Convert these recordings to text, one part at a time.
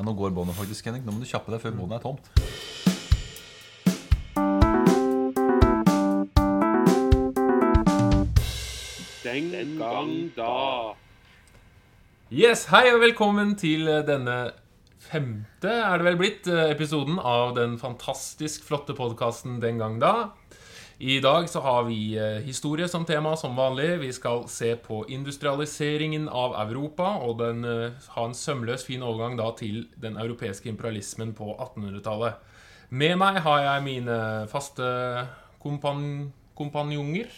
Ja, nå går båndet faktisk, Henning. Nå må du kjappe deg før båndet er tomt. Den gang da. Yes, Hei og velkommen til denne femte, er det vel blitt, eh, episoden av den fantastisk flotte podkasten Den gang da. I dag så har vi eh, historie som tema, som vanlig. Vi skal se på industrialiseringen av Europa og den, eh, ha en sømløs, fin overgang da til den europeiske imperialismen på 1800-tallet. Med meg har jeg mine faste kompan kompanjonger.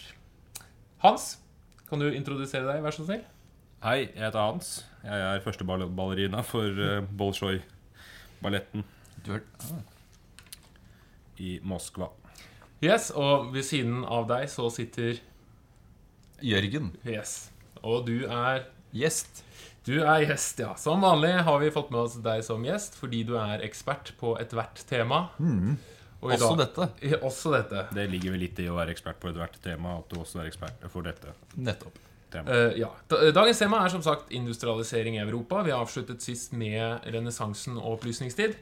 Hans, kan du introdusere deg, vær så snill? Hei, jeg heter Hans. Jeg er første ballerina for uh, Bolsjoj-balletten i Moskva. Yes, og ved siden av deg så sitter Jørgen. Yes. Og du er Gjest. Du er gjest, ja. Som vanlig har vi fått med oss deg som gjest fordi du er ekspert på ethvert tema. Og i Også dag- dette. Også dette. Det ligger vel litt i å være ekspert på ethvert tema at du også er ekspert for dette Nettopp. Eh, ja. Dagens tema er som sagt industrialisering i Europa. Vi har avsluttet sist med renessansen og opplysningstid.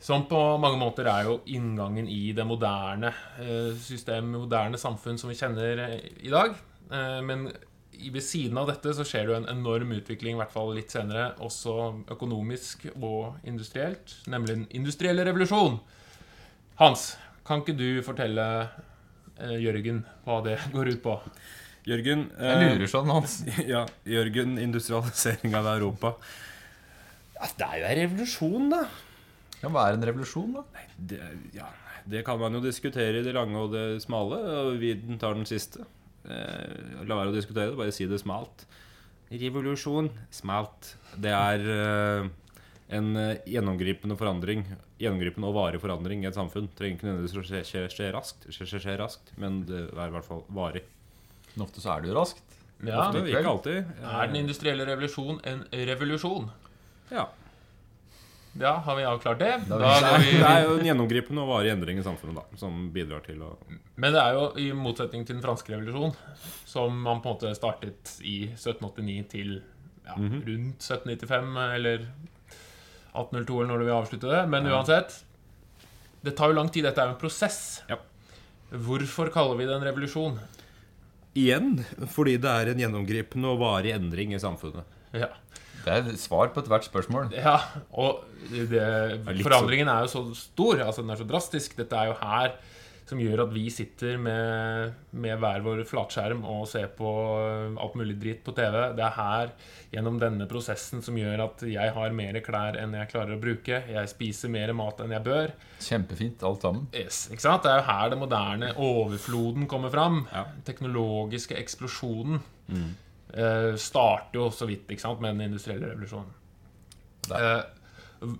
Som på mange måter er jo inngangen i det moderne eh, system, moderne samfunn som vi kjenner eh, i dag. Eh, Men ved siden av dette så skjer det jo en enorm utvikling, i hvert fall litt senere, også økonomisk og industrielt, nemlig den industrielle revolusjon. Hans, kan ikke du fortelle Jørgen hva det går ut på? Jørgen Jeg eh, lurer sånn, Hans. Ja, Jørgen, industrialisering av Europa. Ja, det er jo en revolusjon, da. Ja, hva er en revolusjon, da? Det, ja, det kan man jo diskutere i det lange og det smale. Og vi tar den siste. Eh, la være å diskutere det, bare si det smalt. Revolusjon smalt. Det er eh, en eh, gjennomgripende forandring Gjennomgripende og varig forandring i et samfunn. Trenger ikke nødvendigvis å skje, skje, skje, raskt, skje, skje, skje raskt, men det er i hvert fall varig. Men ofte så er det jo raskt. Ja, Ofte, ikke alltid. Er den industrielle revolusjon en revolusjon? Ja. Ja, har vi avklart det? Da går Det er jo en gjennomgripende og varig endring i samfunnet da, som bidrar til å Men det er jo i motsetning til den franske revolusjonen, som man på en måte startet i 1789 til ja, Mhm. rundt 1795 eller 1802, eller når du vil avslutte det. Men uansett, det tar jo lang tid. Dette er jo en prosess. Ja. Hvorfor kaller vi det en revolusjon? Igjen fordi det er en gjennomgripende og varig endring i samfunnet. Ja. Det er svar på ethvert spørsmål. Ja, og det, forandringen er jo så stor, altså den er så drastisk. Dette er jo her som gjør at vi sitter med, med hver vår flatskjerm og ser på alt mulig dritt på TV. Det er her, gjennom denne prosessen, som gjør at jeg har mer klær enn jeg klarer å bruke. Jeg spiser mer mat enn jeg bør. Kjempefint, alt sammen. Yes, ikke sant? Det er jo her det moderne overfloden kommer fram. Ja. Teknologiske eksplosjonen eh, starter jo så vidt ikke sant, med den industrielle revolusjonen. Eh,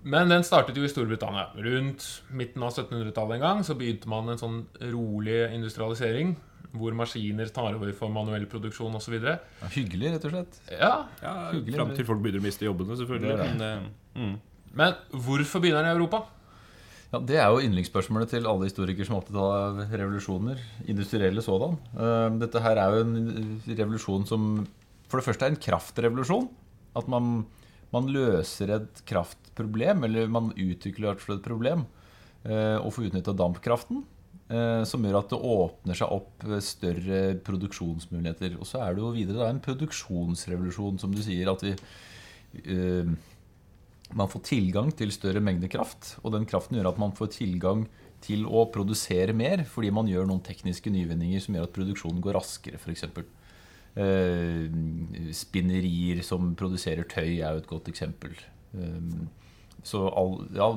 men den startet jo i Storbritannia. Rundt midten av 1700-tallet en gang så begynte man en sånn rolig industrialisering. Hvor maskiner tar over for manuell produksjon osv. Ja, hyggelig, rett og slett. Ja, Ja, Fram til folk begynner å miste jobbene, selvfølgelig. Det det. Men, eh, mm. Men hvorfor begynner den i Europa? Ja, Det er jo yndlingsspørsmålet til alle historikere som er opptatt av revolusjoner. Industrielle sådan. Eh, Dette her er jo en revolusjon som for det første er en kraftrevolusjon. At man, man løser et kraftproblem, eller man utvikler et problem, eh, og får utnytta dampkraften. eh, Som gjør at det åpner seg opp større produksjonsmuligheter. Og så er det jo videre da en produksjonsrevolusjon, som du sier. At vi man får tilgang til større mengder kraft, og den kraften gjør at man får tilgang til å produsere mer, fordi man gjør noen tekniske nyvinninger som gjør at produksjonen går raskere, f.eks. Eh, spinnerier som produserer tøy, er jo et godt eksempel. Eh, så all, ja,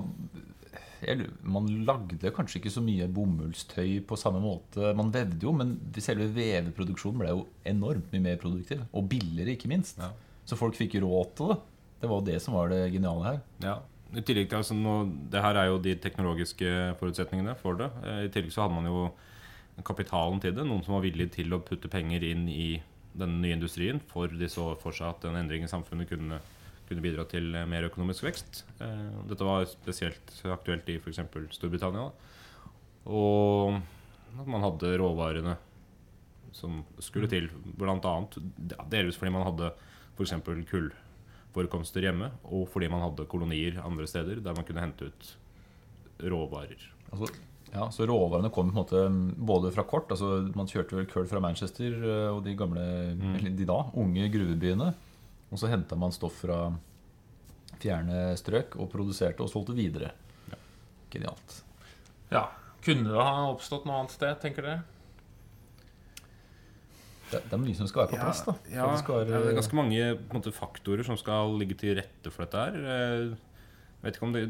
man lagde kanskje ikke så mye bomullstøy på samme måte. Man vevde jo, men selve veveproduksjonen ble jo enormt mye mer produktiv. Og billigere, ikke minst. Ja. Så folk fikk råd til det. Det var det som var det geniale her. Ja. I tillegg til altså, nå, Det her er jo de teknologiske forutsetningene for det. Eh, I tillegg så hadde man jo kapitalen til det. Noen som var villig til å putte penger inn i den nye industrien, for de så for seg at en endring i samfunnet kunne, kunne bidra til eh, mer økonomisk vekst. Eh, Dette var spesielt aktuelt i f.eks. Storbritannia. Og at man hadde råvarene som skulle til, ja, delvis fordi man hadde f.eks. kull forekomster hjemme, og fordi man hadde kolonier andre steder der man kunne hente ut råvarer. Altså, ja, så råvarene kom på en måte både fra kort altså Man kjørte vel kull fra Manchester eh, og de gamle, eller de da, unge gruvebyene. Og så henta man stoff fra fjerne strøk og produserte og solgte videre. Genialt. Ja. Kunne det ha oppstått noe annet sted, tenker dere? Det, det er mye som skal være på plass. da Ja, det skal ja, det er ganske mange på en måte, faktorer som skal ligge til rette for dette her. Eh, Jeg vet ikke om det,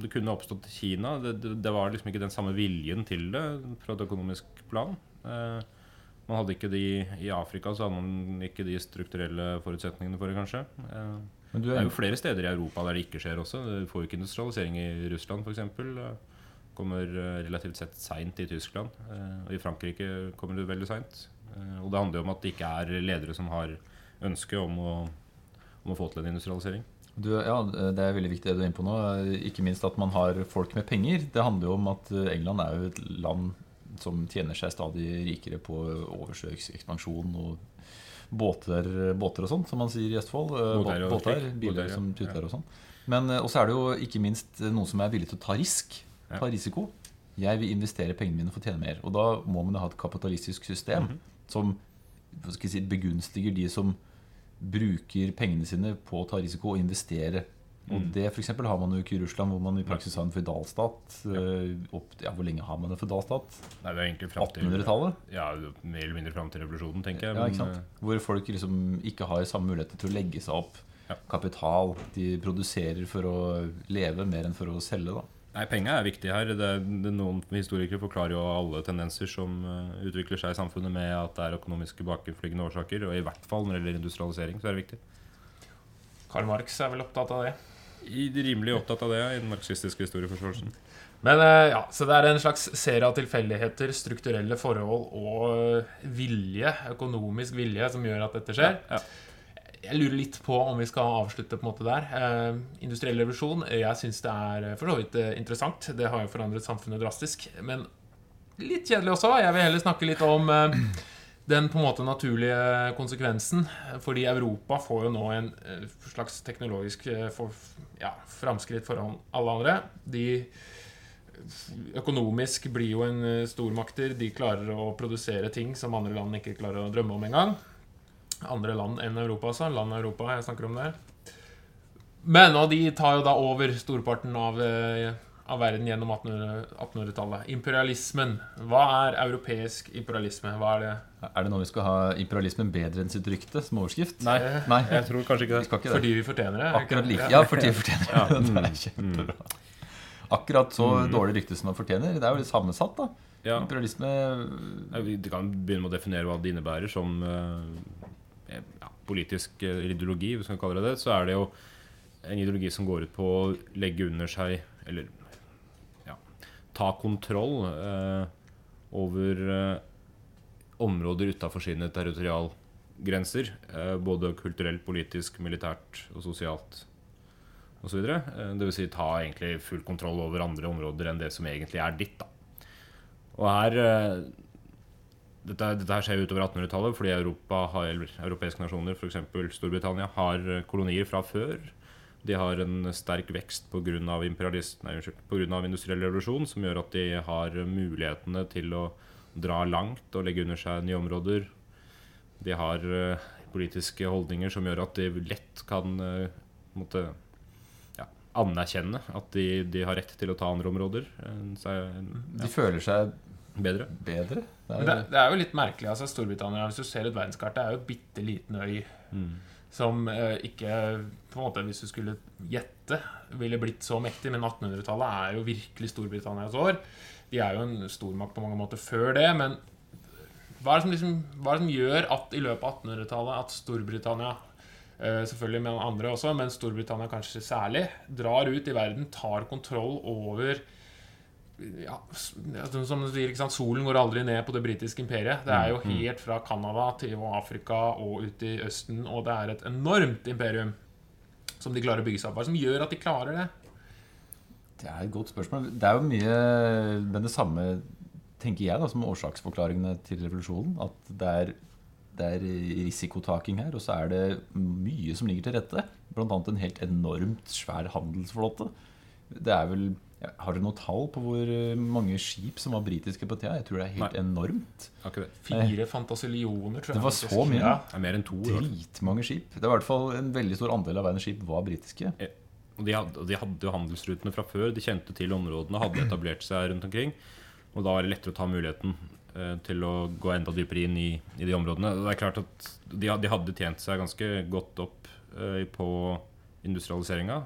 det kunne oppstått i Kina. Det, det, det var liksom ikke den samme viljen til det fra et økonomisk plan. Eh, Man hadde ikke de I Afrika så hadde man ikke de strukturelle forutsetningene for det, kanskje. Eh, men du Det er, er jo flere steder i Europa der det ikke skjer også. Du får jo ikke industrialisering i Russland f.eks. Kommer eh, relativt sett seint i Tyskland. Eh, Og i Frankrike kommer det veldig seint. Og det handler jo om at det ikke er ledere som har ønske om å, om å få til en industrialisering. du, ja, det er veldig viktig det du er inne på nå. Ikke minst at man har folk med penger. Det handler jo om at England er jo et land som tjener seg stadig rikere på oversøksekspansjon og båter, båter og sånn, som man sier i Østfold. Eh, Båter og båter, biler ja. som tutler og sånn. Men eh, også er det jo ikke minst noen som er villig til å ta risk. Ja. Ta risiko. Jeg vil investere pengene mine for å tjene mer. Og da må man jo ha et kapitalistisk system Mhm. Som si, begunstiger de som bruker pengene sine på å ta risiko og investere. Og Mm. det for eksempel har man jo ikke i Russland, hvor man i praksis har en føydalstat. Ja. Ja, hvor lenge har man en føydalstat? Nei, det er egentlig frem til 1800-tallet? Ja, mer eller mindre fram til revolusjonen, tenker jeg. Ja, ikke sant? Hvor folk liksom ikke har samme muligheter til å legge seg opp Ja. kapital. De produserer for å leve mer enn for å selge. da eh, Nei, Penger er viktig her. Det, det, noen historikere forklarer jo alle tendenser som uh, utvikler seg i samfunnet med at det er økonomiske bakenforliggende årsaker. Og i hvert fall når det gjelder industrialisering, så er det viktig. Karl Marx er vel opptatt av det. I, rimelig opptatt av det ja, i den marxistiske historieforståelsen. Men uh, ja, Så det er en slags serie av tilfeldigheter, strukturelle forhold og vilje, økonomisk vilje, som gjør at dette skjer. Ja, Ja. Jeg lurer litt på om vi skal avslutte på en måte der. Eh, industriell revolusjon. Jeg syns det er eh, for så vidt eh, interessant. Det har jo forandret samfunnet drastisk. Men litt kjedelig også. Jeg vil heller snakke litt om eh, den på en måte naturlige konsekvensen. Fordi Europa får jo nå en eh, slags teknologisk for, ja, framskritt foran alle andre. De økonomisk blir jo en stormakter. De klarer å produsere ting som andre land ikke klarer å drømme om engang. Andre land enn Europa, altså. Land i Europa, jeg snakker om det. Men og de tar jo da over storparten av, eh, av verden gjennom 1800 1800-tallet. Imperialismen. Hva er europeisk imperialisme? Hva er det? Er det nå vi skal ha imperialismen bedre enn sitt rykte som overskrift? Nei, Nei, jeg tror kanskje ikke det. Vi ikke det. Fordi vi fortjener det? Akkurat like. Ja. Ja, fordi vi fortjener det. Det er kjempebra. Akkurat så dårlig rykte som man fortjener. Det er jo litt sammensatt, da. Ja. Imperialisme Ja, vi kan begynne med å definere hva det innebærer som eh, ja, politisk eh, ideologi, hvis man kaller det det. Så er det jo en ideologi som går ut på å legge under seg Eller ja, ta kontroll eh, over eh, områder utafor sine territorialgrenser. Eh, både kulturelt, politisk, militært og sosialt osv. Eh, vil si ta egentlig full kontroll over andre områder enn det som egentlig er ditt. da og her eh, dette, dette skjer utover 1800-tallet fordi Europa har, eller europeiske nasjoner, f.eks. Storbritannia, har eh, kolonier fra før. De har en sterk vekst pga. industriell revolusjon, som gjør at de har mulighetene til å dra langt og legge under seg nye områder. De har eh, politiske holdninger som gjør at de lett kan eh, måtte, ja, anerkjenne at de, de har rett til å ta andre områder. Så, ja. De føler seg bedre. bedre. Det er, det, det er jo litt merkelig. altså Storbritannia, hvis du ser et verdenskart, det er jo et bitte liten øy som eh, ikke på en måte, Hvis du skulle gjette, ville blitt så mektig. Men 1800-tallet er jo virkelig Storbritannias år. De er jo en stormakt på mange måter før det. Men hva er det som, liksom, hva er det som gjør at i løpet av 1800-tallet at Storbritannia eh, Selvfølgelig med andre også, men Storbritannia kanskje særlig. Drar ut i verden, tar kontroll over ja, som du sier? Solen går aldri ned på det britiske imperiet. Det er jo helt fra Canada til Afrika og ut i Østen, og det er et enormt imperium som de klarer å bygge seg opp. Hva som gjør at de klarer det? det er et godt spørsmål. Det er jo mye Men det samme tenker jeg da som årsaksforklaringene til revolusjonen. At det er det er risikotaking her, og så er det mye som ligger til rette. Annet en helt enormt svær handelsflåte. Det er vel Har dere noe tall på hvor mange skip som var britiske på tida? Jeg tror det er helt Nei. enormt. Akkurat. Fire fantasillioner, tror jeg. Det var så mye? Ja. Det er mer enn to. Dritmange skip. Det var i hvert fall en veldig stor andel av verdens skip var britiske. Og de hadde, de hadde jo handelsrutene fra før. De kjente til områdene, hadde etablert seg rundt omkring. Og da var det lettere å ta muligheten eh, til å gå enda dypere inn i, i de områdene. Det er klart at de, de hadde tjent seg ganske godt opp eh, på industrialiseringa.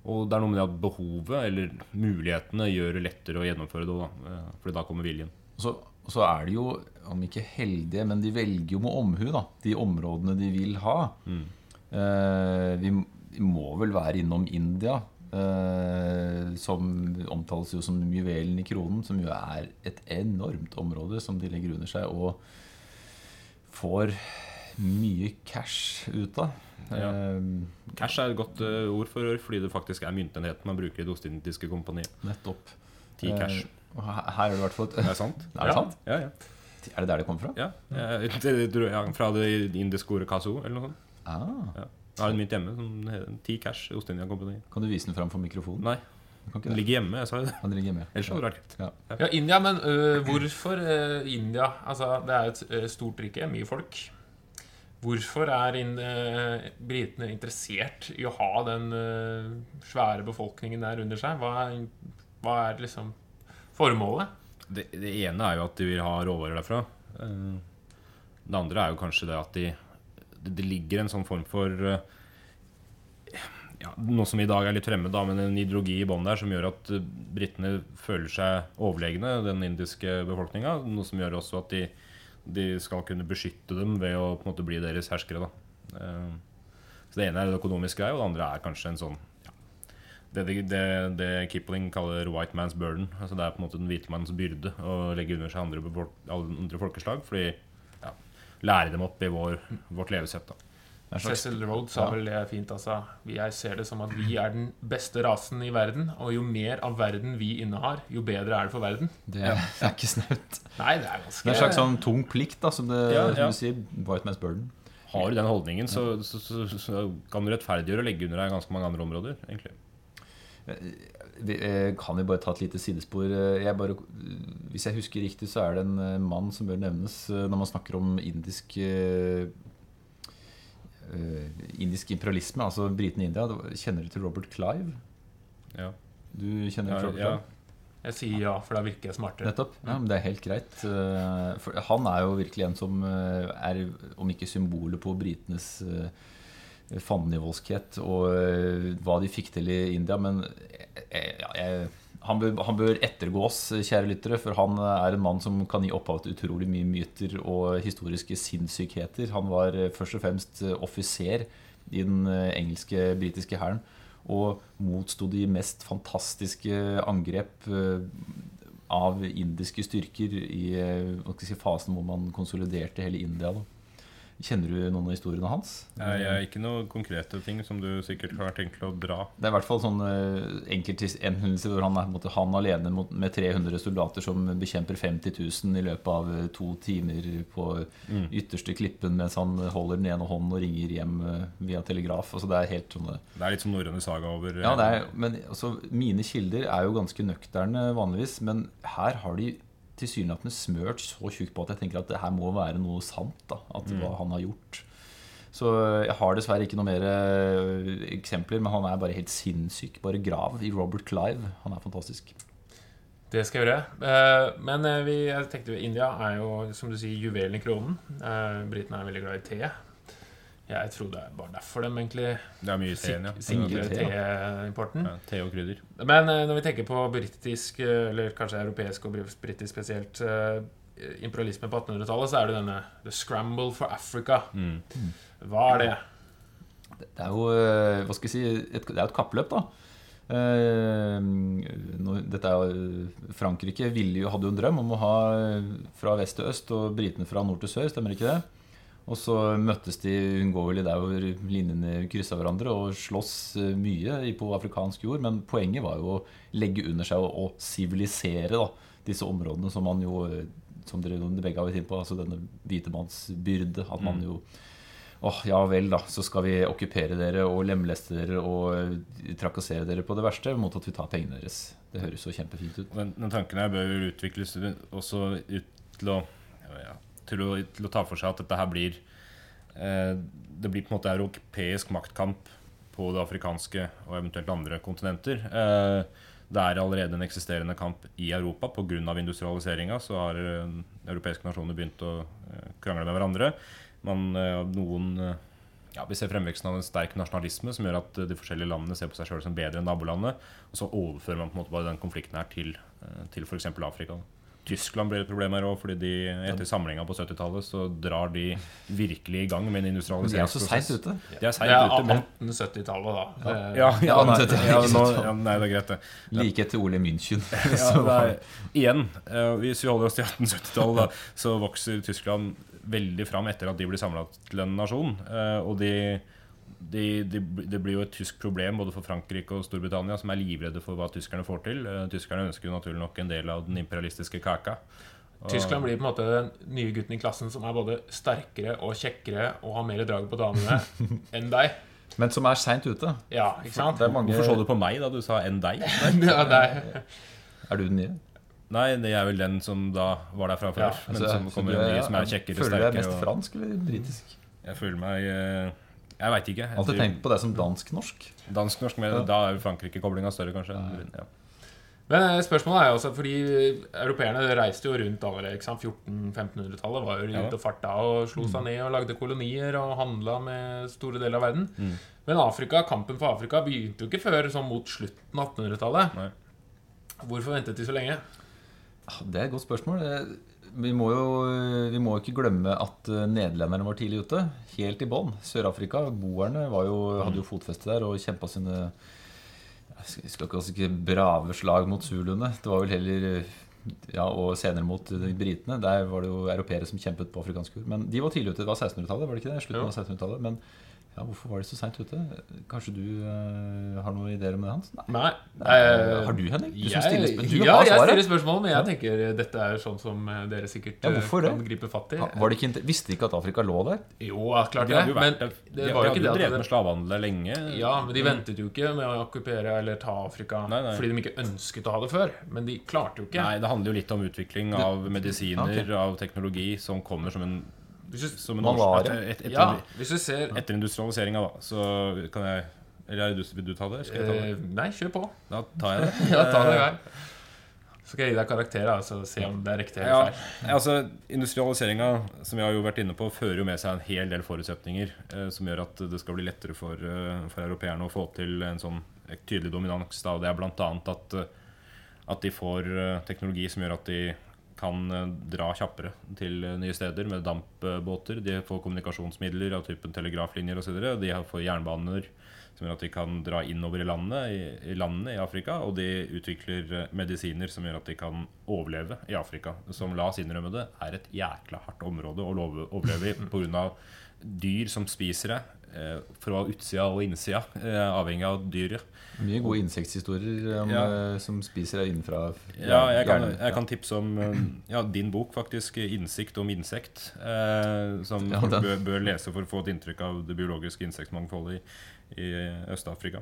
Eh, og det er noe med det at behovet, eller mulighetene, gjør det lettere å gjennomføre det òg. Eh, fordi da kommer viljen. Så, så er de jo, om ikke heldige, men de velger jo med omhu da, de områdene de vil ha. Eh, vi, vi må vel være innom India, eh, som omtales jo som juvelen i kronen, som jo er et enormt område som de legger under seg og får mye cash ut av. Ja. Eh, Cash er et godt uh, ord for øvrig, fordi det faktisk er myntenheten man bruker i Det ostindiske kompaniet. nettopp. Ti cash. Eh, her her er det i hvert fall et Det er sant? Er det Ja. sant? Ja, ja. Er det der det kommer fra? Ja, jeg- ja, Fra det indiske ordet kaso, eller noe sånt. Ah, Ja. Jeg har en mynt hjemme som heter Ti Cash Ostindia Company. kan du vise den fram for mikrofonen? Nei, kan ikke den ligger hjemme. Jeg sa jo det. Den ligger hjemme Ellers hadde det vært. Ja. Ja, India, men uh, hvorfor uh, India? Altså, det er et uh, stort rike, mye folk. Hvorfor er in, uh, britene interessert i å ha den uh, svære befolkningen der under seg? Hva er, hva er liksom formålet? Det, det ene er jo at de vil ha råvarer derfra. Eh, Det andre er jo kanskje det at de Det, ligger en sånn form for uh, ja, Noe som i dag er litt fremmed, da, men en ideologi i bånn der som gjør at britene føler seg overlegne den indiske befolkninga. Noe som gjør også at de, de skal kunne beskytte dem ved å på en måte bli deres herskere. Da. Eh, Så Det ene er det økonomiske, og det andre er kanskje en sånn ja, det, det, det Kipling kaller 'white man's burden'. Altså Det er på en måte den hvite manns byrde å legge under seg andre, andre folkeslag. Fordi ja, lære dem opp i vår, vårt levesett. da Er Cecil Rhodes sa Ja. vel det fint, altså. Jeg ser det som at vi er den beste rasen i verden, og jo mer av verden vi innehar, jo bedre er det for verden. Det er, det er ikke snaut. Nei, det er ganske Det er en slags sånn tung plikt, da, som, det, Ja, som du sier. White man's burden. Har du den holdningen, så, så, så, så kan du rettferdiggjøre å legge under deg ganske mange andre områder. egentlig Vi eh, kan jo bare ta et lite sidespor. Eh, Jeg bare, hvis jeg husker riktig, så er det en eh, mann som bør nevnes eh, når man snakker om indisk eh, eh, Indisk imperialisme, altså britene i India. Kjenner du til Robert Clive? Ja. Du kjenner Ja, til Robert ja. Clive? Jeg sier ja, for da virker jeg smartere. Nettopp. Ja, men Det er helt greit. Eh, For han er jo virkelig en som eh, er, om ikke symbolet på britenes eh, fandenivoldskhet og eh, hva de fikk til i India, men jeg, ja, jeg, han, bør, han bør ettergås, kjære lyttere, for han er en mann som kan gi opphav til utrolig mye myter og historiske sinnssykheter. Han var eh, først og fremst eh, offiser i den eh, engelske, britiske hæren og motsto de mest fantastiske angrep av indiske styrker i si, fasen hvor man konsoliderte hele India. Da. Kjenner du noen av historiene hans? Jeg er ikke noen konkrete ting som du sikkert har tenkt å dra. Det er i hvert fall sånne enkelthendelser hvor han er måte, han alene mot, med 300 soldater som bekjemper 50 000 i løpet av eh, to timer på ytterste klippen mens han holder den ene hånden og ringer hjem eh, via telegraf. Altså, det er helt sånne Det er litt som norrøne saga over Ja, det er, men altså, Mine kilder er jo ganske nøkterne vanligvis, men her har de tilsynelatende smørt så tjukt på at jeg tenker at det her må være noe sant. da, at Hva han har gjort. Så jeg har dessverre ikke noe mer eh, eksempler, men han er bare helt sinnssyk. Bare grav i Robert Clive. Han er fantastisk. Det skal jeg gjøre. Eh, Men eh, vi, jeg tenkte India er jo, som du sier, juvelen i kronen. Eh, Britene er veldig glad i te. Jeg tror det er bare derfor de egentlig Det er mye teen, ja. sikrer te, teimporten. ja. Te og krydder. Men eh, når vi tenker på britisk, eh, eller kanskje europeisk og brit- britisk spesielt, eh, imperialisme på 1800-tallet, så er det denne The Scramble for Africa. Mm. Hva er det? Det er jo hva skal jeg si, et, det er et kappløp, da. Eh, nå- dette er jo, Frankrike ville jo, hadde jo en drøm om å ha fra vest til øst og britene fra nord til sør, stemmer ikke det? Og så møttes de i der hvor linjene kryssa hverandre og slåss eh, mye på afrikansk jord. Men poenget var jo å legge under seg og sivilisere disse områdene som man jo eh, som dere begge har vært inne på, altså denne hvite manns byrde. At Mm. man jo Åh, ja vel, da. Så skal vi okkupere dere og lemleste dere og eh, trakassere dere på det verste mot at vi tar pengene deres. Det høres jo kjempefint ut. Den, den tanken her bør jo utvikles også ut til å, ja, til å, til å ta for seg at dette her blir eh, Det blir på en måte europeisk maktkamp på det afrikanske og eventuelt andre kontinenter. Eh, det er allerede en eksisterende kamp i Europa pga. industrialiseringa. Så har eh, europeiske nasjoner begynt å eh, krangle med hverandre. Man, eh, noen ja, Vi ser fremveksten av en sterk nasjonalisme som gjør at de forskjellige landene ser på seg sjøl som bedre enn nabolandet. Og så overfører man på en måte bare den konflikten her til, til f.eks. Afrika. Tyskland blir et problem her òg, fordi de, etter samlinga på 70-tallet så drar de virkelig i gang med en Men de er så industrialiseringsprosess. seint ute. De er Det seint er ute, men 1870-tallet, da. Ja, ja, Ja, nei, ja, nå, ja, nei, det er greit, det. Like etter Ole München. Er, igjen, eh, hvis vi holder oss til 1870-tallet, så vokser Tyskland veldig fram etter at de blir samla til en nasjon. Eh, og de, de, de, det blir jo et tysk problem både for Frankrike og Storbritannia, som er livredde for hva tyskerne får til. Eh, tyskerne ønsker jo naturlig nok en del av den imperialistiske kaka. Og- Tyskland blir på en måte den nye gutten i klassen som er både sterkere og kjekkere og har mer drag på damene enn deg. Men som er seint ute. Ja, ikke sant? Det er mange Hvorfor så du på meg da du sa 'enn deg'? Ja, deg. Er du den nye? Nei, det er vel den som da var der fra før. Ja, men Altså, som så kommer ny som er kjekkere, Føler du deg mest Og, fransk eller britisk? jeg føler meg eh, Jeg veit ikke. Jeg Alltid tror- tenkt på det som dansk-norsk. Dansk-norsk, men Ja. da er jo Frankrike-koblinga større, kanskje. Ja. Men eh, spørsmålet er jo også fordi europeerne reiste jo rundt allerede. ikke sant? 1400-1500-tallet var jo Ja. og farta og slo seg ned og lagde kolonier og handla med store deler av verden. Mm. Men Afrika, kampen for Afrika begynte jo ikke før sånn mot slutten av 1800-tallet. Hvorfor ventet de så lenge? Ah, Det er et godt spørsmål. Vi må jo vi må ikke glemme at eh, nederlenderne var tidlig ute. Helt i bånn. Sør-Afrika, boerne, var jo, hadde jo fotfeste der og kjempa sine Jeg skal- ikke ikke brave slag mot zuluene. Det var vel heller ja, Og senere mot de britene. Der var det jo europeere som kjempet på afrikansk jord. Men de var tidlig ute. Det var 1600-tallet, var det ikke det? Slutten av 1600-tallet. Men ja, hvorfor var de så seint ute? Kanskje du uh, har noen ideer om det, Hans? Nei. Nei. Eh, har du, Henning? Du som stiller spørsmål. du ja, har jeg stiller spørsmål, men jeg tenker dette er sånn som eh, dere sikkert Ja, eh, kan det? gripe fatt i. Ja, ikke, visste de ikke at Afrika lå der? Jo, klart det. hadde jo Men vært det De, var jo ikke det drevet at med det, slavehandel lenge. Ja, men de ventet jo ikke med å okkupere eller ta Afrika Nei, nei. fordi de ikke ønsket å ha det før. Men de klarte jo ikke. Nei, det handler jo litt om utvikling av medisiner, okay. av teknologi, som kommer som en, Hvis du, som en årsak- etter, et, ja, etter, hvis du ser etter industrialiseringa, da, så kan jeg Eller er du, vil du ta det? Skal jeg ta det? eh, Nei, kjør på. Da tar jeg det. Ja, ta det i vei. Så skal jeg gi deg karakter, og så se om det er riktig Ja, eller feil. altså Industrialiseringa som vi har jo vært inne på, fører jo med seg en hel del forutsetninger eh, som gjør at det skal bli lettere for, eh, for europeerne å få til en sånn tydelig dominans. Da. Det er bl.a. At, eh, at de får eh, teknologi som gjør at de kan eh, dra kjappere til eh, nye steder med dampbåter. De får kommunikasjonsmidler av typen telegraflinjer osv. De får jernbaner som gjør at de kan dra innover i landet i, i landene i Afrika. Og de utvikler eh, medisiner som gjør at de kan overleve i Afrika. Som la oss innrømme det, er et jækla hardt område å overleve i pga. dyr som spiser deg. Eh, Fra utsida og innsida, eh, avhengig av dyret. Mye gode insekthistorier om, Ja. eh, som spiser deg innenfra. Ja, jeg kan, jeg kan tipse om eh, ja, din bok, faktisk. 'Innsikt om insekt'. Eh, som Ja, bør, bør lese for å få et inntrykk av det biologiske insektmangfoldet i, i Øst-Afrika.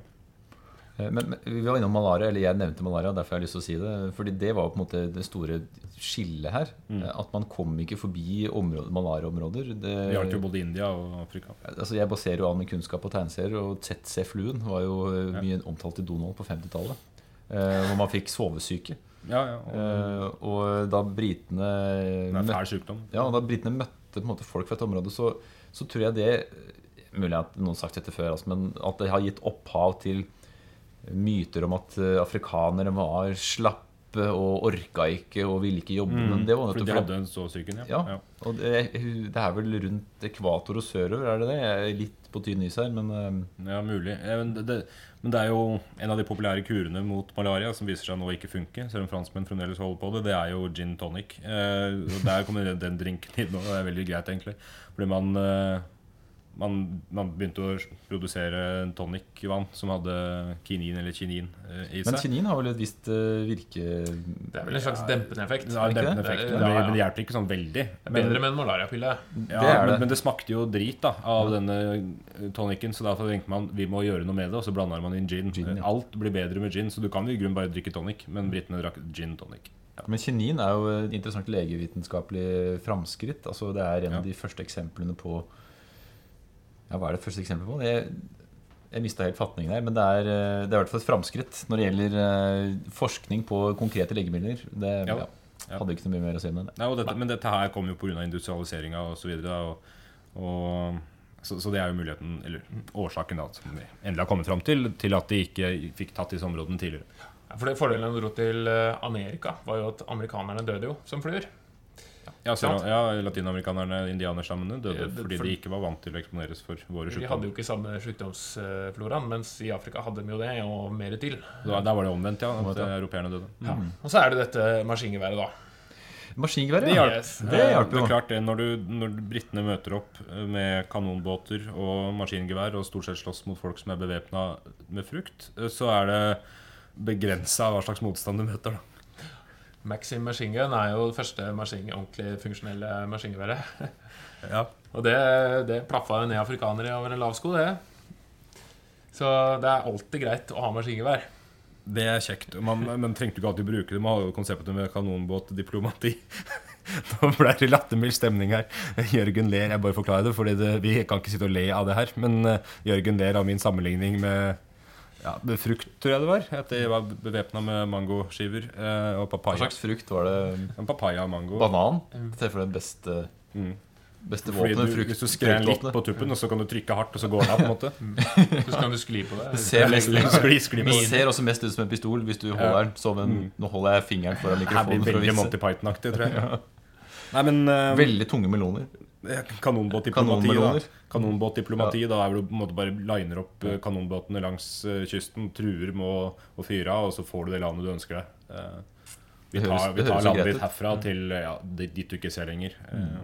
Eh, Men, men vi var innom malaria, eller jeg nevnte malaria, derfor har jeg lyst til å si det. Fordi det var på en måte det store skillet her. Mm. Eh, At man kom ikke forbi malariaområder. Det, gjaldt jo både India og Afrika. altså jeg baserer jo all min kunnskap på tegneserier, og ZC-fluen var jo eh, Ja. mye omtalt i Donald på 50-tallet. Eh, hvor man fikk sovesyke. Ja, ja, og, Eh, og da britene det er fæl sykdom. Ja, og da britene møtte måte folk fra et område, så, så tror jeg det Mulig at noen har sagt dette før, altså, men at det har gitt opphav til myter om at eh, afrikanere var slappe og orka ikke og ville ikke jobbe. Men det var Mm. For nettopp de hadde så syken, ja. ja, og det, det er vel rundt ekvator og sørover, er det det? Jeg er litt på tynn is her, men eh, Ja, mulig. Men det, men det er jo en av de populære kurene mot malaria som viser seg nå ikke funke, selv om franskmenn fremdeles holder på det. Det er jo gin tonic. Eh, og Der kommer den- drinken inn, og det er veldig greit, egentlig. Fordi man, man, man begynte å produsere tonicvann som hadde kinin eller kinin eh, i Men kinin har vel et visst eh, virke... Det er vel en slags dempende effekt. Ikke dempende effekt, Ja, men det, ja. men det hjelper ikke sånn veldig. Bedre med en malariapille. Ja, Det men, det. men det smakte jo drit da av denne tonicen, så derfor tenkte man vi må gjøre noe med det, og så blander man inn gin. Gin, ja. Alt blir bedre med gin, så du kan i grunnen bare drikke tonic, men britene drakk gin tonic. Men kinin er jo et interessant legevitenskapelig framskritt. Altså Det er en Ja. av de første eksemplene på Ja, hva er det første eksempelet på? Jeg, jeg mista helt fatningen her, men det er, eh, det er i hvert fall et framskritt når det gjelder eh, forskning på konkrete legemidler. Det Ja. ja. Hadde ikke så mye mer å si om det. Nei, og dette, men dette her kom jo pga. industrialiseringa osv. Og, og, så, så det er jo muligheten, eller årsaken da, som vi endelig har kommet fram til, til at de ikke fikk tatt disse områdene tidligere. Ja, For det Fordelen med å dro til eh, Amerika var jo at amerikanerne døde jo som fluer. Ja, ja Latinamerikanerne, indianerstammene, døde Ja, det- fordi for- de ikke var vant til å eksponeres for våre De hadde jo ikke samme sykdomsfloraen, mens i Afrika hadde de jo det, og mer til. Da, der var det omvendt, ja. At eh, europeerne døde. Ja. Og så er det dette maskingeværet, da. Maskingeværet, Det ja. Yes. Det Eh, hjalp Det jo. er klart det, Når, du, når britene møter opp eh, med kanonbåter og maskingevær og stort sett slåss mot folk som er bevæpna med frukt, eh, så er det begrensa hva slags motstand du møter. da Maxim Machine Gun er jo det første machine, ordentlig funksjonelle maskingeværet. Ja. Og det, det plaffa ned afrikanere over en lav sko, det. Så det er alltid greit å ha maskingevær. Det er kjekt. Man, men trengte ikke alltid bruke det. Man har jo konseptet med kanonbåtdiplomati. Nå ble det lattermild stemning her. Jørgen ler. Jeg bare forklarer det, Fordi vi kan ikke sitte og le av det her. Men eh, Jørgen ler av min sammenligning med, ja, frukt, tror jeg det var. At de var bevæpna med mangoskiver eh, og Hva slags frukt var det? En papaya og mango. Banan? Det er for det beste, Mm. beste våpenet. Frukt, hvis du skrer den litt på tuppen, og så kan du trykke hardt, og så går den av. på en måte Så kan du skli på det. Det ser, mest, Skli, skli på det ser også mest ut som en pistol hvis du holder den som en Nå holder jeg fingeren foran Det her blir mikrofonen for å veldig vise. Monty Python-aktig, tror jeg. Nei, men eh, Veldig tunge meloner. Kanonbåtdiplomati, da. Kanonbåtdiplomati, Kanonbåtdiplomati, Da er det på en måte bare liner opp eh, kanonbåtene langs eh, kysten, truer med å, å fyre av, og så får du det landet du ønsker deg. Eh, vi tar, vi tar landet ditt herfra til ja, dit du ikke ser lenger. Eh,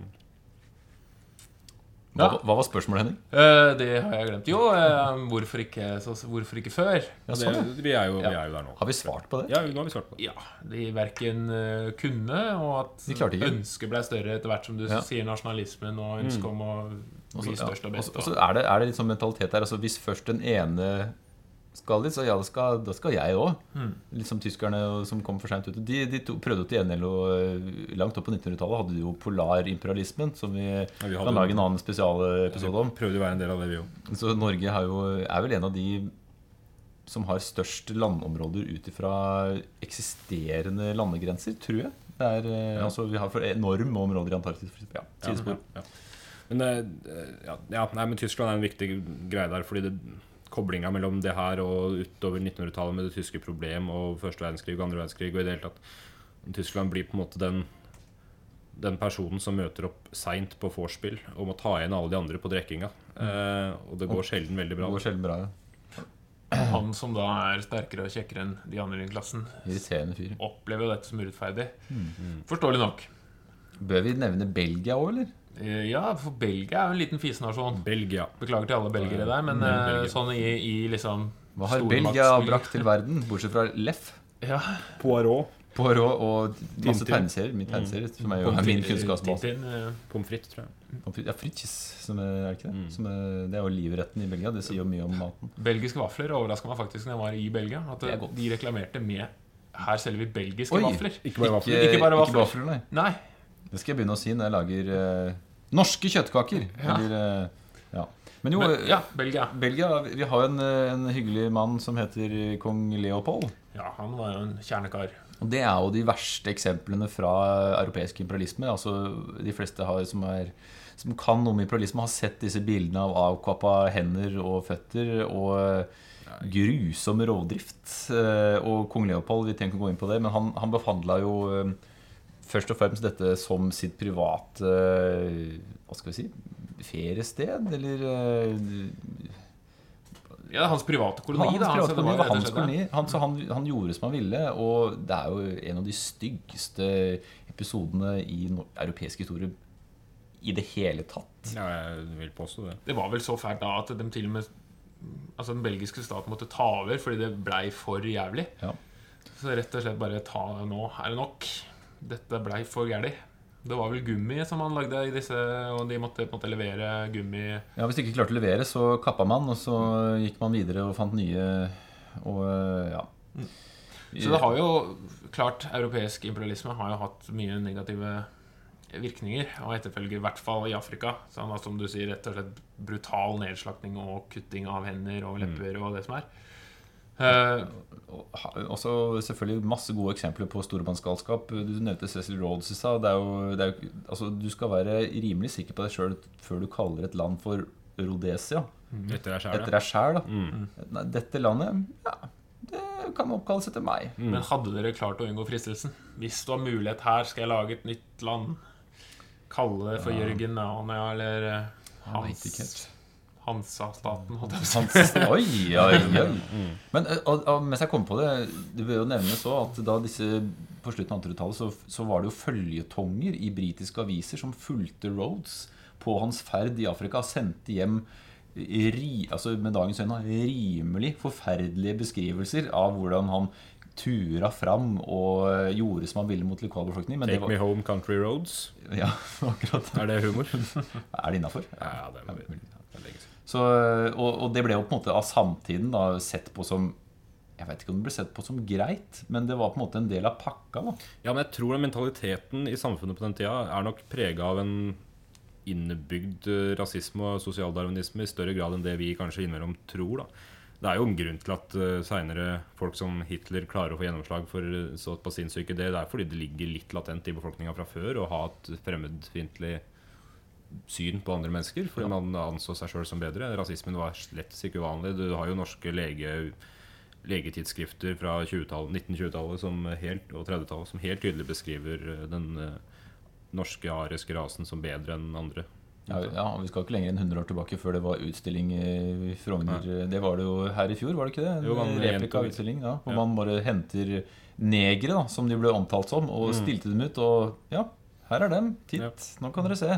Hva, Ja. hva var spørsmålet, Henning? Uh, det har jeg glemt. Jo, uh, hvorfor, ikke, så, hvorfor ikke før? Ja, sånn, det, vi, er jo, vi er jo der nå. Har vi svart på det? Ja, nå har vi svart på det. Ja, de verken uh, kunne, og at ønsket ble større etter hvert som du Ja. sier nasjonalismen og ønsket om å bli Også- størst og best. Og så er, det, er det litt sånn mentalitet der. Altså, hvis først den ene skal de, så ja, da skal, da skal jeg òg. Mm. Litt som tyskerne som kom for seint ut. De, de to, prøvde ut i NL eh, langt opp på 1900-tallet hadde jo polarimperialismen, som vi vi kan lage en annen spesialepisode om. Prøvde å være en del av det, vi òg. Så Norge har jo, er vel en av de som har størst landområder ut ifra eksisterende landegrenser, tror jeg. Det er, eh, Ja. altså, vi har for enorme områder i Antarktis. Ja, sidespor. Ja, ja. Men, eh, ja, ja, nei, men Tyskland er en viktig greie der. Fordi det, koblinga mellom det her og utover 1900-tallet med det tyske problem og første verdenskrig og andre verdenskrig og i det hele tatt Tyskland blir på en måte den den personen som møter opp seint på vorspiel og må ta igjen alle de andre på drikkinga. Eh, og det går sjelden veldig Det bra. går sjelden bra. ja. han som da er sterkere og kjekkere enn de andre i klassen, opplever jo dette som urettferdig. Mm. Forståelig nok. Bør vi nevne Belgia òg, eller? Eh, Ja, for Belgia er jo en liten fisenasjon. Belgia. Beklager til alle belgere der, men Mm, eh, Belgia. sånn i, i liksom Hva har Belgia brakt til verden, bortsett fra Leff? Ja, Poirot. Poirot og masse tegneserier. Min tegneserie, som er jo er min kunnskapsbase. Eh, Pommes frites, tror jeg. Ja, Fritzes, som er, er ikke det? Mm. Som er, det er jo livretten i Belgia. Det sier jo mye om maten. Belgiske vafler overraska meg faktisk når jeg var i Belgia. At de reklamerte med Her selger vi belgiske Oi. vafler. Ikke bare vafler. Ikke, Ikke bare ikke vafler. vafler, nei. Nei. Det skal jeg begynne å si når jeg lager eh, norske kjøttkaker. Ja. Eller, eh, ja. Men jo, Men, ja, Belgia. Belgia Vi har en, eh, en hyggelig mann som heter kong Leopold. Ja, han var jo en kjernekar. Og det er jo de verste eksemplene fra europeisk imperialisme. Altså De fleste har, som, er, som kan noe om imperialisme, har sett disse bildene av avkappa hender og føtter og grusom rovdrift. Eh, Og kong Leopold, vi trenger ikke gå inn på det, men han, han behandla jo eh, først og fremst dette som sitt private eh, Hva skal vi si? Feriested, eller eh, Ja, hans private koloni, hans private koloni hans koloni. Han, så han, han gjorde som han ville, og det er jo en av de styggeste episodene i no europeisk historie i det hele tatt. Ja, jeg vil påstå det. Det var vel så fælt da at de til og med Altså den belgiske staten måtte ta over fordi det blei for jævlig. Ja. Så rett og slett bare ta Nå er det nok. Dette blei for gæli. Det var vel gummi som han lagde i disse, og de måtte på en måte levere gummi Ja, Hvis de ikke klarte å levere, så kappa man, og så gikk man videre og fant nye og ja. Så det har jo klart Europeisk imperialisme har jo hatt mye negative virkninger og etterfølger, i hvert fall i Afrika. Sånn at, som du sier, rett og slett brutal nedslakting og kutting av hender og lepper og det som er. Eh, også selvfølgelig masse gode eksempler på stormannsgalskap. Du nevnte Cecil Rhodes i stad. Altså, du skal være rimelig sikker på deg sjøl før du kaller et land for Rhodesia. Sjæl, Etter deg sjæl, da. Nei, dette landet, ja, det kan oppkalles etter meg. Men hadde dere klart å unngå fristelsen? Hvis du har mulighet her, skal jeg lage et nytt land. Kalle det for Jørgen Nania eller eh, Hans. Hansa-staten. holdt jeg på å si. Oi, oi, oi. Men og, og, mens jeg kom på det, det bør jo nevnes så at da disse på slutten av 1800-tallet så, så var det jo følgetonger i britiske aviser som fulgte Rhodes på hans ferd i Afrika. Sendte hjem ri, altså med dagens øyne rimelig forferdelige beskrivelser av hvordan han tura fram og gjorde som han ville mot lokalbefolkningen. Take var... Take me home country roads. ja, akkurat. Er det humor? Er det innafor? Ja, det er, siden. Så, og, og det ble jo på en måte av samtiden da, sett på som Jeg vet ikke om det ble sett på som greit, men det var på en måte en del av pakka. da Ja, men jeg tror den mentaliteten i samfunnet på den tida er nok prega av en innebygd eh, rasisme og sosialdarwinisme i større grad enn det vi kanskje innimellom tror. da. Det er jo en grunn til at uh, seinere folk som Hitler klarer å få gjennomslag for så såpass sinnssyke ideer. Det er fordi det ligger litt latent i befolkninga fra før å ha et fremmedfiendtlig syn på andre mennesker. Fordi man anså seg sjøl som bedre. Rasismen var slett ikke uvanlig. Du har jo norske lege, legetidsskrifter fra 1920-tallet 1920-tallet og 30-tallet som helt tydelig beskriver uh, den uh, norske ariske rasen som bedre enn andre. Ja, ja, Vi skal ikke lenger enn 100 år tilbake før det var utstilling i Frogner. Det var det jo her i fjor, var det ikke det? Jo, en replikautstilling ja, hvor Ja. man bare henter negere, da, som de ble omtalt som, og stilte dem ut. Og ja, her er dem. Titt, Mm. Ja. nå kan dere se.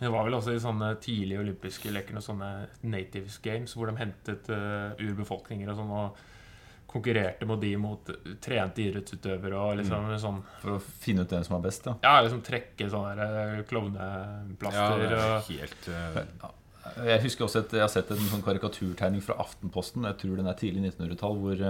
Det var vel også i sånne tidlige olympiske leker noen sånne natives games hvor de hentet uh, urbefolkninger og sånn og konkurrerte mot de mot trente idrettsutøvere og liksom sånn For å finne ut hvem som er best. da Ja, liksom trekke sånne eh, klovneplaster er og helt uh, Jeg husker også et, jeg har sett en sånn karikaturtegning fra Aftenposten. Jeg tror den er tidlig 1900-tall. Hvor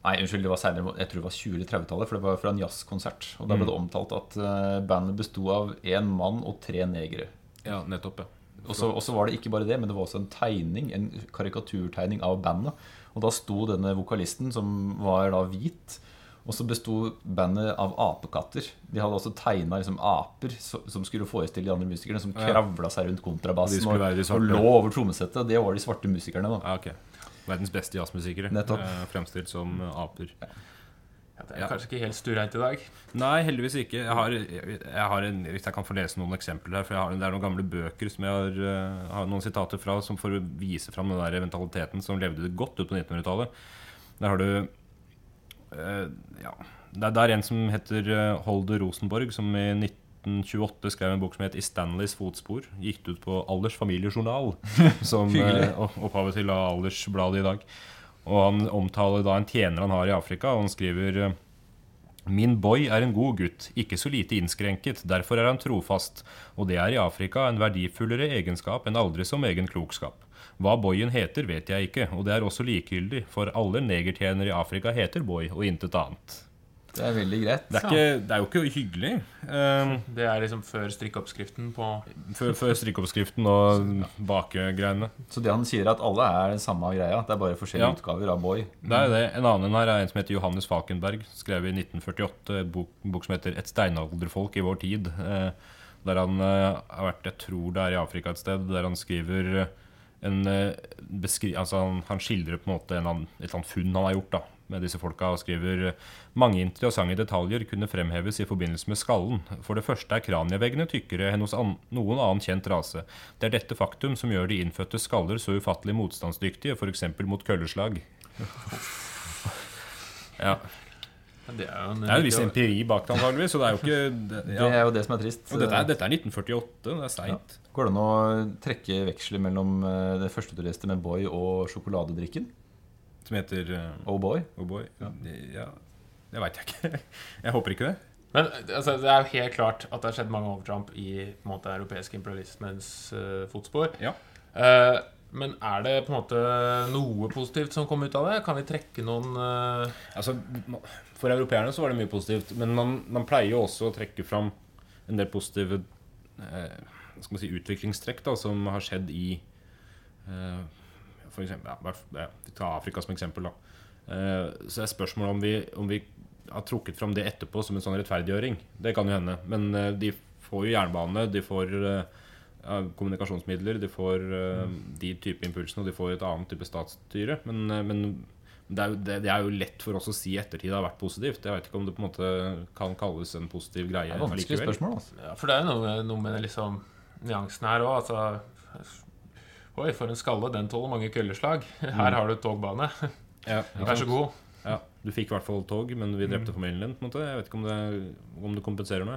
Nei, unnskyld, det var senere, jeg tror det var 20- eller 30-tallet. For det var fra en jazzkonsert. Og da ble det omtalt at eh, bandet besto av én mann og tre negere. Ja, nettopp, ja. Og så og så var det ikke bare det, men det var også en tegning, en karikaturtegning av bandet. Og da sto denne vokalisten, som var da hvit, og så besto bandet av apekatter. De hadde også tegna liksom aper som skulle forestille de andre musikerne, som kravla seg rundt kontrabassen og, og lå over trommesettet. Det var de svarte musikerne. da ja ok. Verdens beste jazzmusikere. Nettopp. eh, fremstilt som eh, aper. ja, Det er Ja. kanskje ikke helt stureint i dag. Nei, heldigvis ikke. Jeg har, jeg, jeg har en, hvis jeg kan få lese noen eksempler her For jeg har, det er noen gamle bøker som jeg har, eh, har noen sitater fra, som får vise fram den der mentaliteten som levde godt ut på 1900-tallet. Der har du uh, Ja. Det er, det er en som heter eh, Holder Rosenborg, som i 1928 skrev en bok som het 'I Stanleys fotspor'. Gikk ut på Alders familiejournal, som eh, opphavet til Aldersbladet i dag. Og han omtaler da en tjener han har i Afrika, og han skriver eh, Min boy er en god gutt, ikke så lite innskrenket, derfor er han trofast, og det er i Afrika en verdifullere egenskap enn aldri som egen klokskap. Hva boyen heter, vet jeg ikke, og det er også likegyldig, for alle negertjenere i Afrika heter boy, og intet annet. Det er veldig greit. Det er, ikke, det er jo ikke hyggelig. Um, Det er liksom før strikkeoppskriften på før, før strikkeoppskriften og bakegreiene. Så det han sier, er at alle er den samme greia. Det er bare forskjellige Ja. utgaver av Boy. Det er det. En annen her er en som heter Johannes Falkenberg. Skrev i 1948 en bok, en bok som heter 'Et steinalderfolk i vår tid'. Eh, der han eh, har vært, jeg tror det er i Afrika et sted, der han skriver en eh, beskri altså han, han skildrer på en måte en, annen- et eller annet funn han har gjort da med disse folka, og skriver mange interessante detaljer kunne fremheves i forbindelse med skallen. For det første er kranieveggene tykkere enn hos an noen annen kjent rase. Det er dette faktum som gjør de innfødte skaller så ufattelig motstandsdyktige, f.eks. mot kølleslag. Ja. Det er jo en, Det er en viss empiri bak det, antakeligvis. Det jo det, Det er jo det som er trist. Og dette er, dette er 1948. Det er seint. Går det an å trekke veksler mellom eh, det første du leste med Boy og sjokoladedrikken? Som heter uh, Oh Boy. Oh boy. Ja. Det veit jeg ikke. Jeg håper ikke det. Men altså, det er jo helt klart at det har skjedd mange overtramp i på en måte, europeisk imperialismens uh, fotspor. Ja. Uh, men er det på en måte noe positivt som kom ut av det? Kan vi trekke noen uh... Altså, For europeerne så var det mye positivt, men man, man pleier jo også å trekke fram en del positive uh, skal man si, utviklingstrekk da, som har skjedd i eh, for eksempel, ja, Vi tar Afrika som eksempel. da. Eh, så er spørsmålet om vi, om vi har trukket fram det etterpå som en sånn rettferdiggjøring. Det kan jo hende. Men eh, de får jo jernbane, de får ja, kommunikasjonsmidler, de får eh, de type impulsene, og de får et annet type statsstyre. Men, men det er, jo, det, det er jo lett for oss å si i ettertid det har vært positivt. Jeg vet ikke om det på en måte kan kalles en positiv greie Det er vanskelig spørsmål. Altså. ja, For det er jo noe, noe med liksom nyansen her òg. Altså Oi, for en skalle. Den tåler mange kølleslag. Her har du togbane. Ja, Vær så god. Ja, du fikk i hvert fall tog, men vi drepte familien din. på en måte Jeg vet ikke om det, om det kompenserer noe.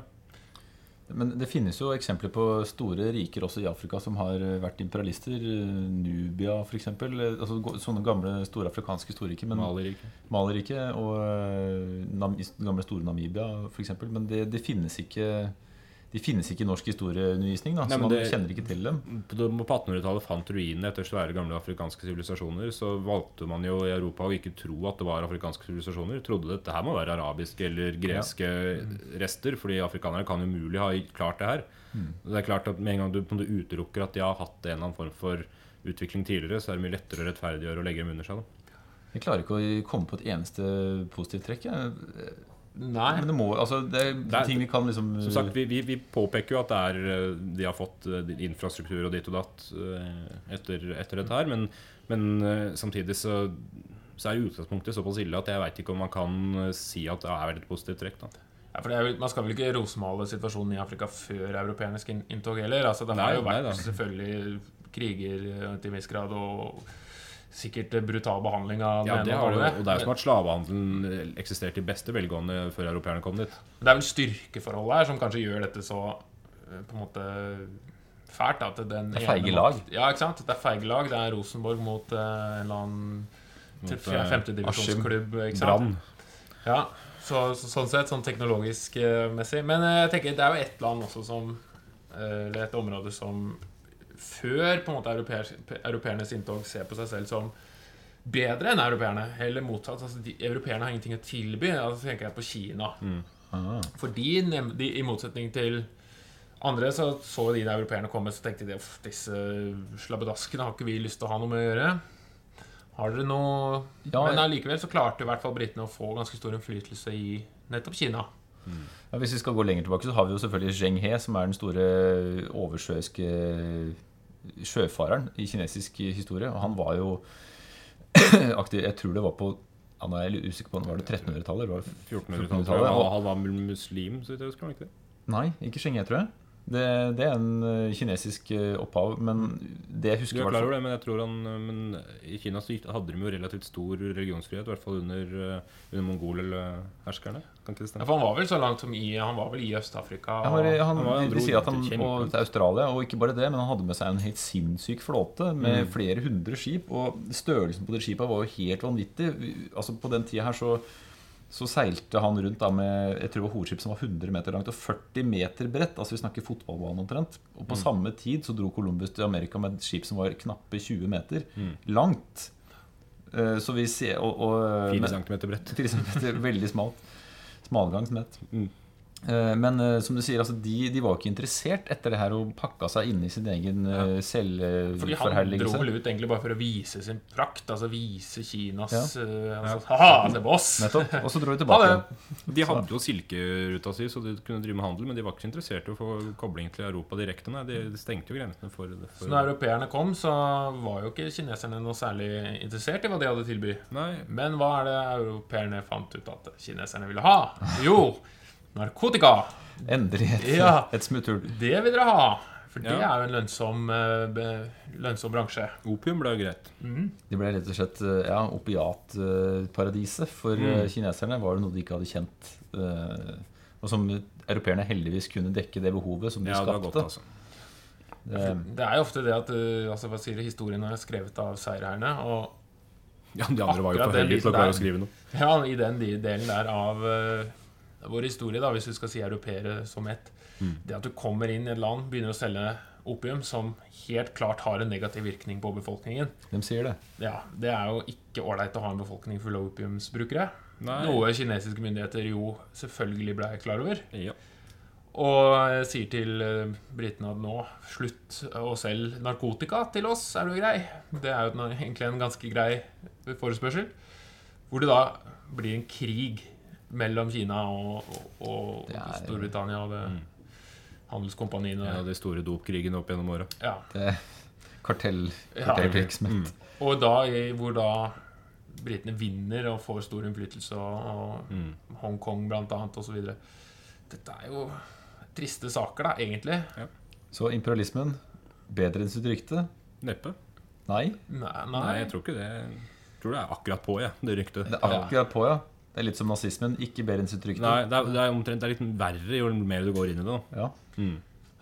Men det finnes jo eksempler på store riker også i Afrika som har vært imperialister. Nubia f.eks. Altså, sånne gamle store afrikanske storriker. Men Maleriket. Og uh, Nam gamle store Namibia f.eks. Men det, det finnes ikke de finnes ikke i norsk historieundervisning, da, Nei, så man det- kjenner ikke til dem. På på 1800-tallet fant ruinene etter svære gamle afrikanske sivilisasjoner. Så valgte man jo i Europa å ikke tro at det var afrikanske sivilisasjoner. Trodde dette her må være arabiske eller greske rester, fordi afrikanere kan umulig ha klart det her. Det er klart at Med en gang du du utelukker at de har hatt en eller annen form for utvikling tidligere, så er det mye lettere å rettferdiggjøre og legge dem under seg. Da. Jeg klarer ikke å komme på et eneste positivt trekk. Jeg. Nei. Men det må, altså, det er Det er- ting vi kan liksom Som sagt, vi, vi, vi påpeker jo at det er, eh, de har fått eh, infrastruktur og ditt og datt eh, etter, etter dette her, men, men samtidig så, så er utgangspunktet såpass ille at jeg veit ikke om man kan si at det er et positivt trekk. da Ja, for det er, Man skal vel ikke rosemale situasjonen i Afrika før europeernes inn- inntog heller? Altså, det Nei, har jo vært selvfølgelig kriger til en viss grad, og sikkert eh, brutal behandling av Ja, det ene har og det, og det er jo som at slavehandelen eksisterte i beste velgående før europeerne kom dit. Det er vel styrkeforholdet her som kanskje gjør dette så eh, på en måte fælt. At den Det er feige lag. Ja, ikke sant? Det er feige lag. Det er Rosenborg mot eh, en eller annen eh, femtedivisjonsklubb. Brann. Ja, så, så, sånn sett, sånn teknologisk eh, messig. Men eh, jeg tenker det er jo et land også som eh, Eller et område som før på en måte europeer, europeernes inntog ser på seg selv som bedre enn europeerne. Eller motsatt. altså de, Europeerne har ingenting å tilby. Altså tenker jeg på Kina. ah. For de, de, i motsetning til andre, så så de der europeerne komme, så tenkte de at disse slabbedaskene har ikke vi lyst til å ha noe med å gjøre. Har dere noe Ja, Men allikevel så klarte i hvert fall britene å få ganske stor innflytelse i nettopp Kina. Ja, hvis vi skal gå lenger tilbake, så har vi jo selvfølgelig Zheng He, som er den store oversjøiske sjøfareren i kinesisk historie. Og han var jo aktiv Jeg tror det var på ja, nå er litt usikker på Var det 1300-tallet? eller var det 1400-tallet. 1400-tallet, Han, var muslim, så jeg husker. ikke det? Nei, ikke Schengen, tror jeg. Det, det er en eh, kinesisk eh, opphav. Men det jeg Du husker er klar over det, men jeg tror han Men i Kina så hadde de jo relativt stor religionsfrihet, i hvert fall under, eh, under mongolherskerne. Kan ikke det Ja, for han var vel så langt som i Han var vel i Øst-Afrika. Han, var, i- og- han, Han han de sier at han må til Australia, og ikke bare det, men han hadde med seg en helt sinnssyk flåte med flere hundre skip. Og størrelsen på de skipa var jo helt vanvittig. Altså På den tida her så, så seilte han rundt da med jeg tror hovedskip som var 100 meter langt og 40 meter bredt. Altså vi snakker fotballbane omtrent. Og på samme tid så dro Columbus til Amerika med et skip som var knappe 20 meter langt. Eh, Så vi ser og, og, 4 cm bredt. 4 cm, veldig smalt. Smalgangsnett. Mm. Eh, Men eh, som du sier, altså, de, de var ikke interessert etter det her og pakka seg inn i sin egen Ja. selvforherligelse. Fordi han dro vel ut egentlig bare for å vise sin prakt. Altså vise Kinas Ja. eh, altså, Haha, se på oss! Nettopp. Og så dro de tilbake. det. De hadde jo silkeruta si, så de kunne drive med handel, men de var ikke så interessert i å få kobling til Europa direkte. Nei, de stengte jo grensene for, Så for når europeerne kom, så var jo ikke kineserne noe særlig interessert i hva de hadde å tilby. Nei, Men hva er det europeerne fant ut at kineserne ville ha? Jo, narkotika! Endelig et, Ja. et smutthull. Det vil dere ha. For det Ja. er jo en lønnsom, eh, lønnsom bransje. Opium ble jo greit. Det ble rett og slett eh, ja, opiatparadiset. For Mm. eh, kineserne var det noe de ikke hadde kjent. eh, Og som europeerne heldigvis kunne dekke det behovet som de Ja, det var godt, altså. Det- Det er jo ofte det at altså, hva sier historien er skrevet av seierherrene. Og Ja, De andre var jo for heldige til å klare å skrive noe. ja, i den delen der av vår historie, da, hvis du skal si europeere som ett Det at du kommer inn i et land, begynner å selge opium, som helt klart har en negativ virkning på befolkningen De sier det. Ja, Det er jo ikke ålreit å ha en befolkning full av opiumsbrukere. Nei. Noe kinesiske myndigheter jo selvfølgelig ble klar over. Ja. Og eh, sier til eh, britene at nå slutt å selge narkotika til oss, er du grei? Det er jo egentlig en ganske grei forespørsel. Hvor det da blir en krig mellom Kina og, og, og Det er- Storbritannia og det handelskompaniene. Ja, de store dopkrigene opp gjennom åra. Ja. det er kartell, Ja. Mm. Og da, hvor da britene vinner og får stor innflytelse, og, og Mm. Hongkong annet, osv. Dette er jo triste saker, da, egentlig. Så imperialismen bedre enn sitt rykte? Neppe. Nei. Nei, Nei, jeg tror ikke det. Jeg tror det er akkurat på, jeg, det ryktet. Det er akkurat på, ja. Det er litt som nazismen. Ikke enn. Nei, det er, det er omtrent det er litt verre jo mer du går inn i det. da. Ja.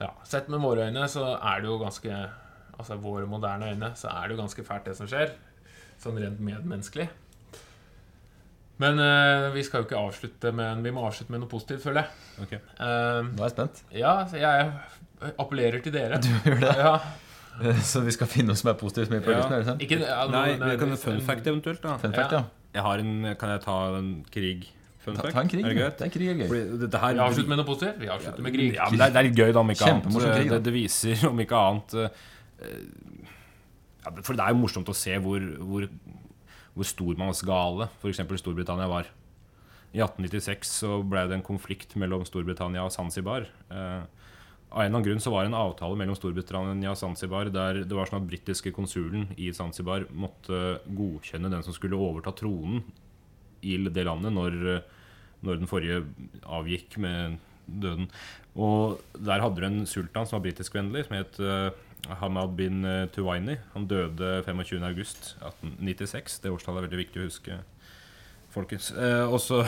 Ja, Sett med våre øyne så er det jo ganske Altså våre moderne øyne så er det jo ganske fælt, det som skjer. Sånn rent medmenneskelig. Men uh, vi skal jo ikke avslutte med Vi må avslutte med noe positivt, føler jeg. Okay. Uh, Nå er jeg spent. ja, jeg appellerer til dere. Du gjør det. Ja, Så vi skal finne noe som er positivt? Ja. ikke, ja, Nei, nei, vi kan jo fun fact eventuelt, da. Fun fact, Ja. ja. Jeg har en, Kan jeg ta en krig? Ta, ta en krig. Er det. Det er krig er gøy. Fordi her Vi avslutter med noe positivt. Vi avslutter med krig. Ja, men det, er, det er litt gøy, da, om ikke annet. Krig, det, det viser, om ikke annet uh, ja, For det er jo morsomt å se hvor, hvor, hvor stormannsgale f.eks. Storbritannia var. I 1896 så ble det en konflikt mellom Storbritannia og Zanzibar. Eh, av en eller annen grunn så var det en avtale mellom Storbritannia og Zanzibar der det var sånn at britiske konsulen i Zanzibar måtte godkjenne den som skulle overta tronen i det landet når, når den forrige avgikk med døden. Og der hadde du en sultan som var britisk-vennlig, som het eh, Hamad bin eh, Tuwaini. Han døde 25.8.1896. Det årstallet er veldig viktig å huske, folkens. Eh, og så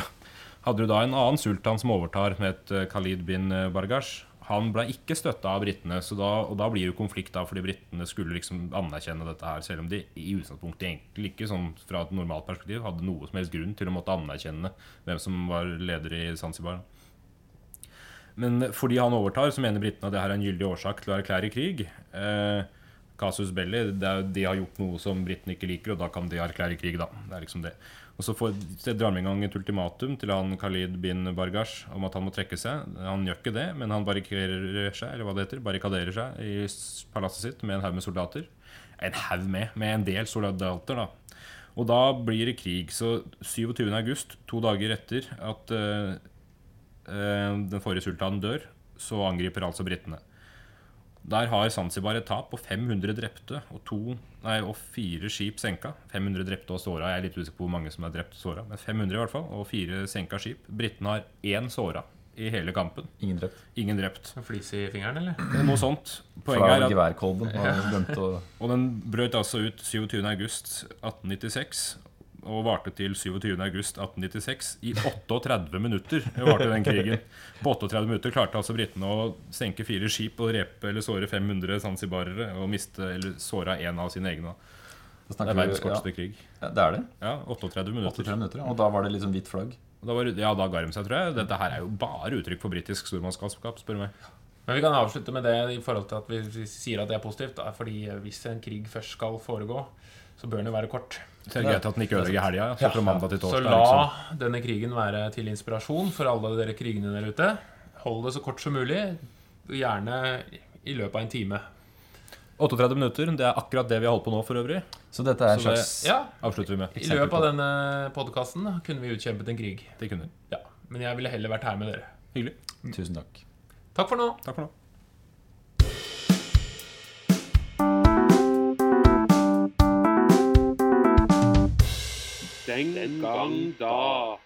hadde du da en annen sultan som overtar, som het Khalid bin Bargash. Han ble ikke støtta av britene, da, og da blir jo konflikt, da, fordi britene skulle liksom anerkjenne dette her, selv om de i utgangspunktet egentlig ikke sånn fra et normalt perspektiv hadde noe som helst grunn til å måtte anerkjenne hvem som var leder i Zanzibar. Men fordi han overtar, så mener britene at det her er en gyldig årsak til å erklære krig. Eh, Casus belli, de har gjort noe som britene ikke liker, og da kan de erklære krig, da. Det er liksom det. Og så får, drar de i gang et ultimatum til han Khalid bin Bargash om at han må trekke seg. Han gjør ikke det, men han barrikerer seg, eller hva det heter, barrikaderer seg i palasset sitt med en haug med soldater. En haug med, med en del soldater, da. Og da blir det krig. Så 27. august, to dager etter at uh, uh, den forrige sultanen dør, så angriper altså britene. Der har Zanzibar et tap på 500 drepte og, to, nei, og fire skip senka. 500 drepte og såra. Jeg er litt usikker på hvor mange som er drept og såra, men 500 i hvert fall. Og fire senka skip. Britene har én såra i hele kampen. Ingen drept. Ingen drept. En Flis i fingeren, eller? Noe sånt. Poenget Fra er at geværkolben har glemt å Og den brøt altså ut 27.8.1896 og varte til 27.8.1896. I 38 minutter varte den krigen. På 38 minutter klarte altså britene å senke fire skip og repe eller såre 500 zanzibarere og miste eller såra én av sine egne. Det er verdens korteste ja, krig. ja, det er det. Ja, 38 minutter. 38 minutter. ja. Og da var det liksom hvitt flagg. Og Da var, ja, da ga de seg, tror jeg. Dette her er jo bare uttrykk for britisk stormannsgalskap, spør du meg. Men vi kan avslutte med det i forhold til at vi, vi sier at det er positivt. Da, fordi hvis en krig først skal foregå, så bør den jo være kort. Så er greit at den ikke ødelegger helga. Så ja. Så la liksom. denne krigen være til inspirasjon for alle dere krigene der ute. Hold det så kort som mulig. Gjerne i løpet av en time. 38 minutter. Det er akkurat det vi har holdt på nå, for øvrig. Så dette er en Så det- slags Ja, Avslutter vi med. I løpet av denne podkasten kunne vi utkjempet en krig. Det kunne vi. Ja, Men jeg ville heller vært her med dere. Hyggelig. Tusen takk. Takk for nå. Takk for nå. Den gang da.